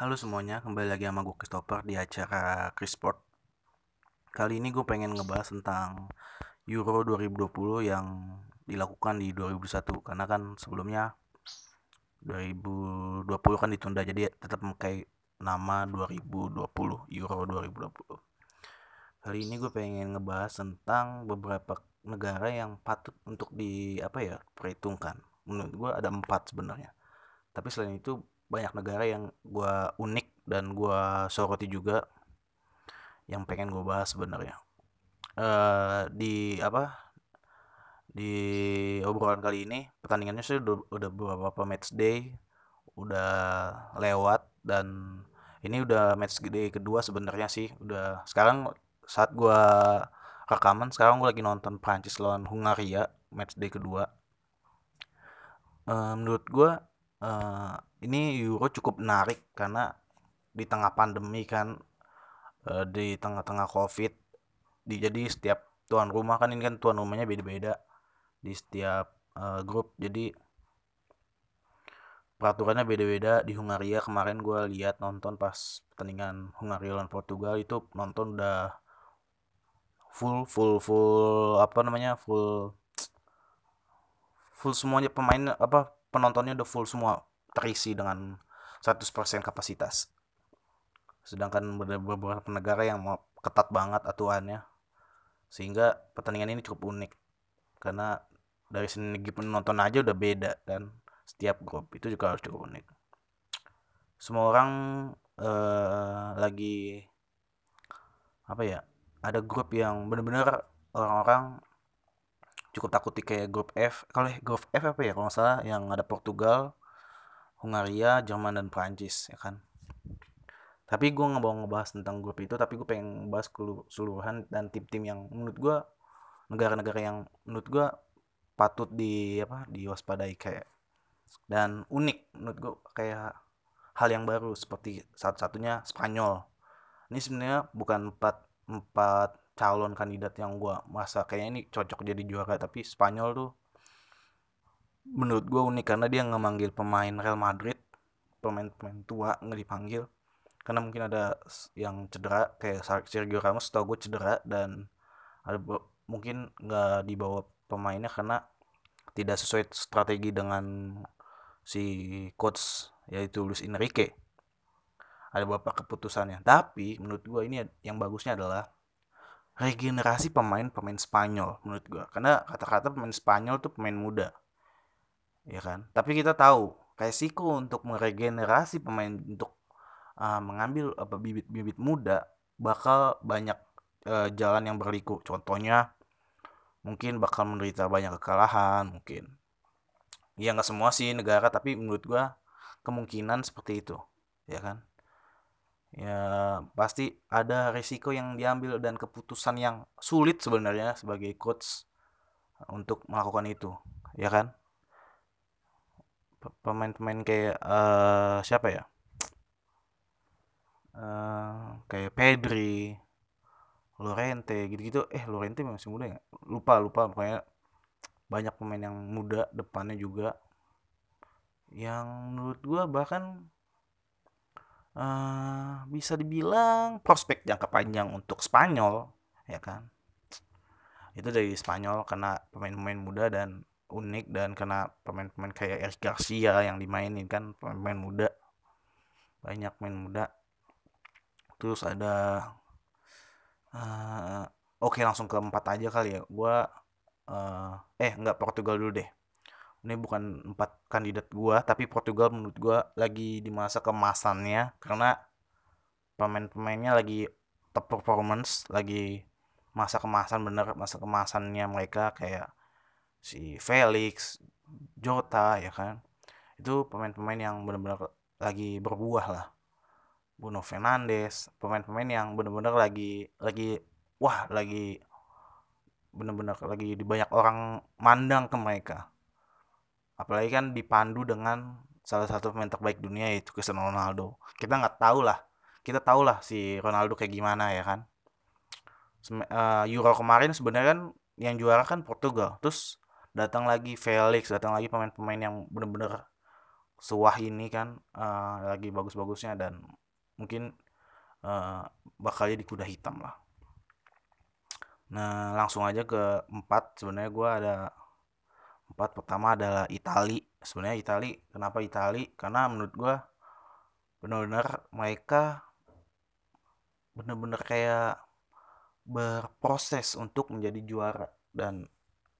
Halo semuanya, kembali lagi sama gue Christopher di acara Chrisport. Kali ini gue pengen ngebahas tentang Euro 2020 yang dilakukan di 2021 karena kan sebelumnya 2020 kan ditunda jadi tetap memakai nama 2020 Euro 2020. Kali ini gue pengen ngebahas tentang beberapa negara yang patut untuk di apa ya perhitungkan. Menurut gue ada empat sebenarnya. Tapi selain itu banyak negara yang gue unik dan gue soroti juga yang pengen gue bahas sebenarnya. Uh, di apa di obrolan kali ini pertandingannya sih udah, udah beberapa match day udah lewat dan ini udah match day kedua sebenarnya sih. Udah sekarang saat gue rekaman sekarang gue lagi nonton Prancis lawan Hungaria match day kedua. Uh, menurut gue uh, ini Euro cukup menarik karena di tengah pandemi kan uh, di tengah-tengah Covid di jadi setiap tuan rumah kan ini kan tuan rumahnya beda-beda di setiap uh, grup. Jadi peraturannya beda-beda. Di Hungaria kemarin gue lihat nonton pas pertandingan Hungaria lawan Portugal itu nonton udah full full full apa namanya full full semuanya pemain apa penontonnya udah full semua terisi dengan 100% kapasitas. Sedangkan beberapa negara yang mau ketat banget aturannya sehingga pertandingan ini cukup unik. Karena dari segi penonton aja udah beda dan setiap grup itu juga harus cukup unik. Semua orang eh, lagi apa ya ada grup yang benar-benar orang-orang cukup takut di kayak grup F kalau grup F apa ya kalau nggak salah yang ada Portugal Hungaria Jerman dan Prancis ya kan? Tapi gue nggak mau ngebahas tentang grup itu tapi gue pengen ngebahas keseluruhan dan tim-tim yang menurut gue negara-negara yang menurut gue patut di apa diwaspadai kayak dan unik menurut gue kayak hal yang baru seperti satu-satunya Spanyol. Ini sebenarnya bukan empat empat calon kandidat yang gue masa kayaknya ini cocok jadi juara tapi Spanyol tuh menurut gue unik karena dia nggak manggil pemain Real Madrid pemain-pemain tua nggak dipanggil. Karena mungkin ada yang cedera kayak Sergio Ramos tau gue cedera dan ada mungkin nggak dibawa pemainnya karena tidak sesuai strategi dengan si coach yaitu Luis Enrique. Ada beberapa keputusannya. Tapi menurut gue ini yang bagusnya adalah regenerasi pemain-pemain Spanyol menurut gue karena kata-kata pemain Spanyol tuh pemain muda. Ya kan? Tapi kita tahu resiko untuk meregenerasi pemain untuk uh, mengambil apa bibit-bibit muda bakal banyak uh, jalan yang berliku. Contohnya mungkin bakal menderita banyak kekalahan mungkin. Ya nggak semua sih negara tapi menurut gua kemungkinan seperti itu. Ya kan ya pasti ada risiko yang diambil dan keputusan yang sulit sebenarnya sebagai coach untuk melakukan itu ya kan? Pemain-pemain kayak uh, siapa ya? Uh, kayak Pedri Lorente gitu-gitu. Eh Lorente masih muda nggak? Lupa lupa. Pokoknya banyak pemain yang muda depannya juga yang menurut gua bahkan uh, bisa dibilang prospek jangka panjang untuk Spanyol ya kan? Itu dari Spanyol karena pemain-pemain muda dan unik dan karena pemain-pemain kayak Eric Garcia yang dimainin kan pemain-pemain muda. Banyak pemain muda. Terus ada uh, oke okay, langsung ke empat aja kali ya. Gua uh, eh nggak Portugal dulu deh ini bukan empat kandidat gua tapi Portugal menurut gua lagi di masa kemasannya karena pemain-pemainnya lagi top performance lagi masa kemasan bener masa kemasannya mereka kayak si Felix Jota ya kan? Itu pemain-pemain yang benar-benar lagi berbuah lah. Bruno Fernandes pemain-pemain yang benar-benar lagi lagi wah lagi benar-benar lagi di banyak orang mandang ke mereka apalagi kan dipandu dengan salah satu pemain terbaik dunia yaitu Cristiano Ronaldo. Kita nggak tahu lah kita tahu lah si Ronaldo kayak gimana ya kan? Uh, Euro kemarin sebenarnya kan yang juara kan Portugal. Terus datang lagi Felix datang lagi pemain-pemain yang bener-bener sewah ini kan uh, lagi bagus-bagusnya dan mungkin uh, bakal jadi kuda hitam lah. Nah langsung aja ke empat. Sebenarnya gue ada empat pertama adalah Itali. Sebenarnya Itali kenapa Itali? Karena menurut gue benar-benar mereka benar-benar kayak berproses untuk menjadi juara. Dan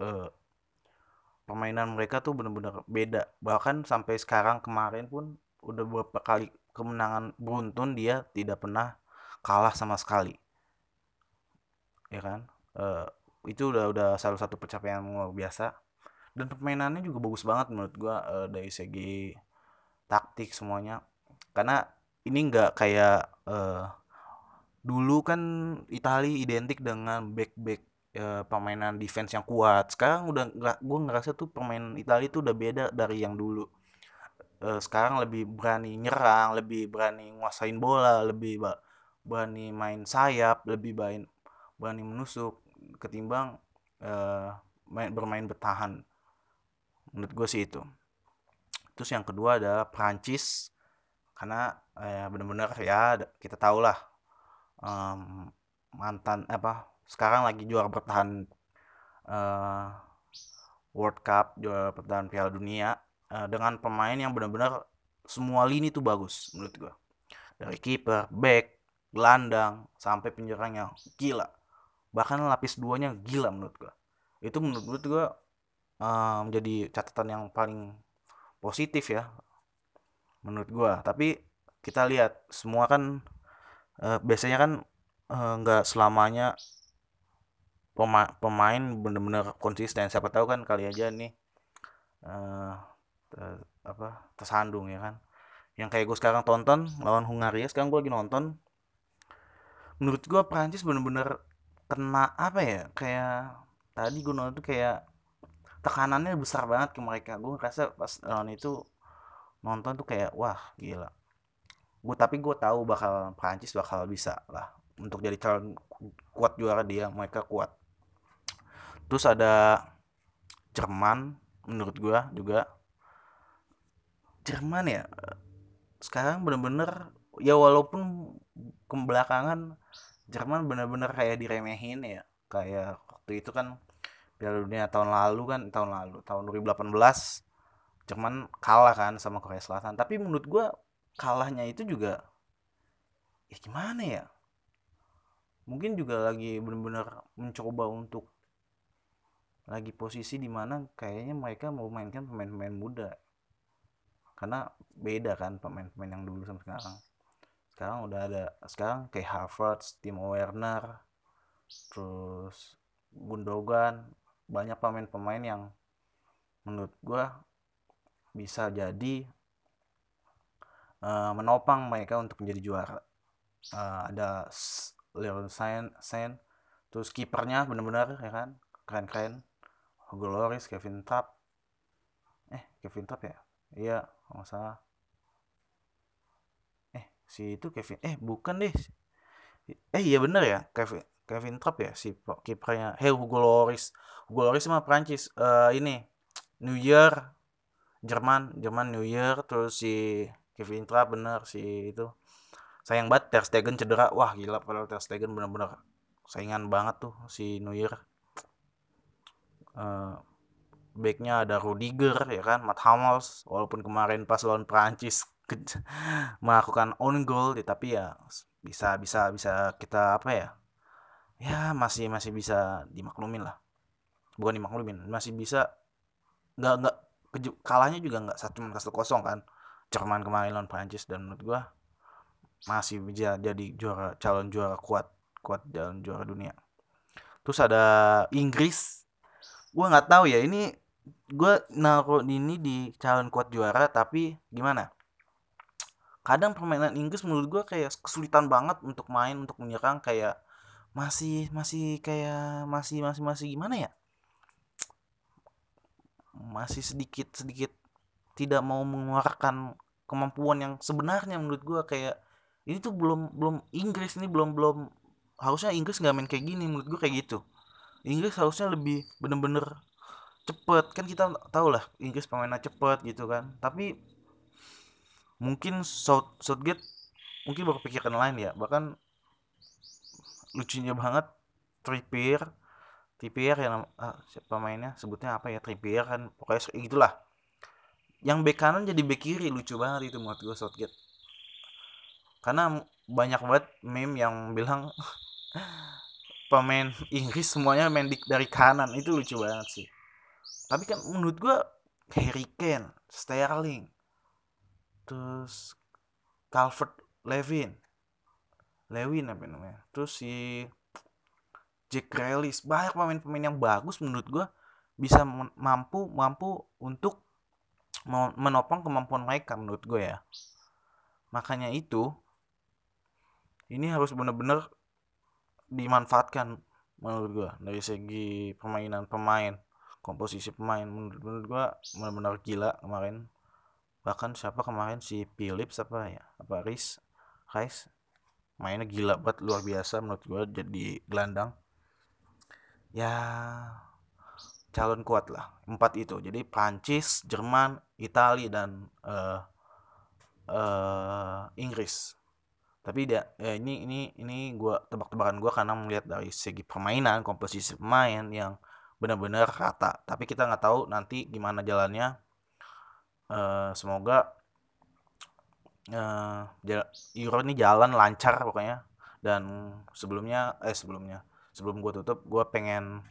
uh, permainan mereka tuh bener-bener beda. Bahkan sampai sekarang kemarin pun udah beberapa kali kemenangan beruntun dia tidak pernah kalah sama sekali. Ya kan? Uh, itu udah udah salah satu pencapaian luar biasa dan permainannya juga bagus banget menurut gua uh, dari segi taktik semuanya. Karena ini nggak kayak uh, dulu kan Italia identik dengan back back ya, permainan defense yang kuat. Sekarang udah nggak gue ngerasa tuh pemain Italia itu udah beda dari yang dulu. Uh, sekarang lebih berani nyerang lebih berani nguasain bola lebih berani main sayap lebih berani menusuk ketimbang uh, main bermain bertahan menurut gue sih itu. Terus yang kedua adalah Prancis karena eh, benar-benar ya kita tahu lah um, mantan apa sekarang lagi juara bertahan uh, World Cup juara bertahan Piala Dunia uh, dengan pemain yang benar-benar semua lini tuh bagus menurut gua. Dari kiper, back, gelandang sampai penyerangnya gila. Bahkan lapis duanya gila menurut gua. Itu menurut gua uh, menjadi catatan yang paling positif ya menurut gua. Tapi kita lihat semua kan uh, biasanya kan nggak uh, selamanya pema pemain bener-bener konsisten. Siapa tahu kan kali aja nih uh, apa tersandung ya kan. Yang kayak gue sekarang tonton lawan Hungaria sekarang gue lagi nonton. Menurut gue Prancis bener-bener kena apa ya kayak tadi gue nonton tuh kayak tekanannya besar banget ke mereka. Gue ngerasa pas lawan itu nonton tuh kayak wah gila. Gue tapi gue tahu bakal Prancis bakal bisa lah untuk jadi calon kuat juara dia mereka kuat. Terus ada Jerman menurut gua juga. Jerman ya sekarang bener-bener ya walaupun kebelakangan Jerman bener-bener kayak diremehin ya kayak waktu itu kan Piala Dunia tahun lalu kan tahun lalu tahun 2018 Jerman kalah kan sama Korea Selatan. Tapi menurut gua kalahnya itu juga ya gimana ya? Mungkin juga lagi bener-bener mencoba untuk lagi posisi di mana kayaknya mereka mau mainkan pemain-pemain muda. Karena beda kan pemain-pemain yang dulu sama sekarang. Sekarang udah ada sekarang kayak Harvard, Timo Werner terus Gundogan banyak pemain-pemain yang menurut gue bisa jadi uh, menopang mereka untuk menjadi juara. Uh, ada Leon Sain, Sain terus kipernya benar-benar ya kan? Keren-keren. Hugo Kevin Trapp. Eh Kevin Trapp ya? Iya nggak salah. Eh si itu Kevin eh bukan deh. Eh iya bener ya Kevin Kevin Trapp ya si kipernya hey Hugo Loris Hugo Loris sama Prancis. Uh, ini New Year Jerman Jerman New Year terus si Kevin Trapp bener si itu. Sayang banget Ter Stegen cedera. Wah gila padahal Ter Stegen bener-bener saingan banget tuh si New Year. Uh, backnya ada Rudiger ya kan Matt Hummels. Walaupun kemarin pas lawan Prancis melakukan own goal ya, tapi ya bisa bisa bisa kita apa ya ya masih masih bisa dimaklumin lah. Bukan dimaklumin masih bisa nggak nggak kalahnya juga nggak satu satu kosong kan. Jerman kemarin lawan Prancis dan menurut gua masih bisa jadi juara calon juara kuat kuat dalam juara dunia. Terus ada Inggris. Gue nggak tahu ya ini gue naruh ini di calon kuat juara tapi gimana? Kadang permainan Inggris menurut gue kayak kesulitan banget untuk main untuk menyerang kayak masih masih kayak masih masih masih gimana ya? Masih sedikit sedikit tidak mau mengeluarkan kemampuan yang sebenarnya menurut gue kayak ini tuh belum belum Inggris ini belum belum harusnya Inggris nggak main kayak gini menurut gue kayak gitu. Inggris harusnya lebih bener-bener cepet kan kita tahu lah Inggris pemainnya cepet gitu kan tapi mungkin South Southgate mungkin berpikiran lain ya bahkan lucunya banget Trippier. Trippier yang ah, siapa mainnya sebutnya apa ya Trippier kan pokoknya gitulah. Yang bek kanan jadi bek kiri lucu banget itu menurut gue Southgate. Karena banyak banget meme yang bilang pemain Inggris semuanya main di, dari kanan. Itu lucu banget sih. Tapi kan menurut gue Harry Kane Sterling terus Calvert Levin Lewin apa namanya? Terus si Jack Grealish. Banyak pemain-pemain yang bagus menurut gue bisa mampu mampu untuk menopang kemampuan mereka menurut gue ya. Makanya itu ini harus benar-benar dimanfaatkan menurut gue dari segi permainan pemain komposisi pemain. Menurut, menurut gue benar-benar gila kemarin. Bahkan siapa kemarin? Si Philips apa ya? Apa Rice? Rice mainnya gila banget luar biasa menurut gue jadi gelandang. Ya calon kuat lah empat itu. Jadi Prancis Jerman Italia dan uh, uh, Inggris. Tapi dia ya ini ini ini gue tebak-tebakan gue karena melihat dari segi permainan komposisi pemain yang benar-benar rata. Tapi kita nggak tahu nanti gimana jalannya. Uh, semoga uh, Euro ini jalan lancar pokoknya. Dan sebelumnya eh sebelumnya sebelum gue tutup gue pengen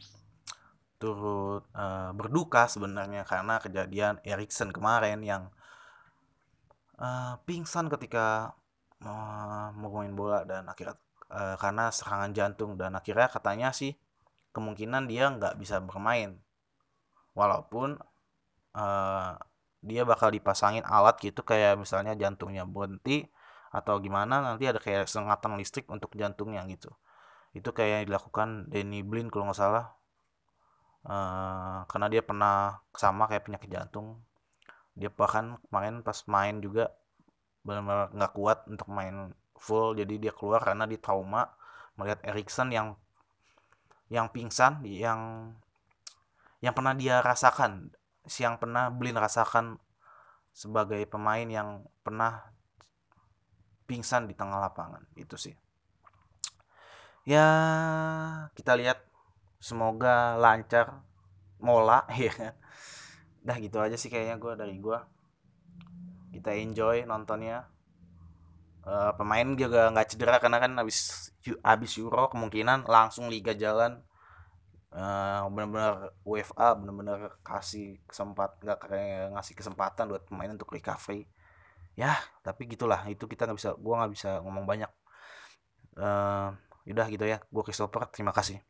turut uh, berduka sebenarnya karena kejadian Erikson kemarin yang uh, pingsan ketika uh, mau main bola dan akhirnya uh, karena serangan jantung dan akhirnya katanya sih kemungkinan dia nggak bisa bermain. Walaupun dia bakal dipasangin alat gitu kayak misalnya jantungnya berhenti atau gimana nanti ada kayak sengatan listrik untuk jantungnya gitu. Itu kayak yang dilakukan Danny Blin kalau nggak salah. Uh, karena dia pernah sama kayak penyakit jantung. Dia bahkan kemarin pas main juga benar-benar nggak kuat untuk main full jadi dia keluar karena di trauma melihat Erikson yang yang pingsan yang yang pernah dia rasakan yang pernah Blin rasakan sebagai pemain yang pernah pingsan di tengah lapangan itu sih. Ya kita lihat. Semoga lancar mola ya dah gitu aja sih kayaknya gue dari gue kita enjoy nontonnya. Uh, pemain juga nggak cedera karena kan habis habis Euro kemungkinan langsung liga jalan uh, benar-benar UEFA benar-benar kasih kesempat nggak kayak ngasih kesempatan buat pemain untuk recovery. Ya tapi gitulah itu kita nggak bisa gua nggak bisa ngomong banyak. Uh, udah gitu ya gua Christopher terima kasih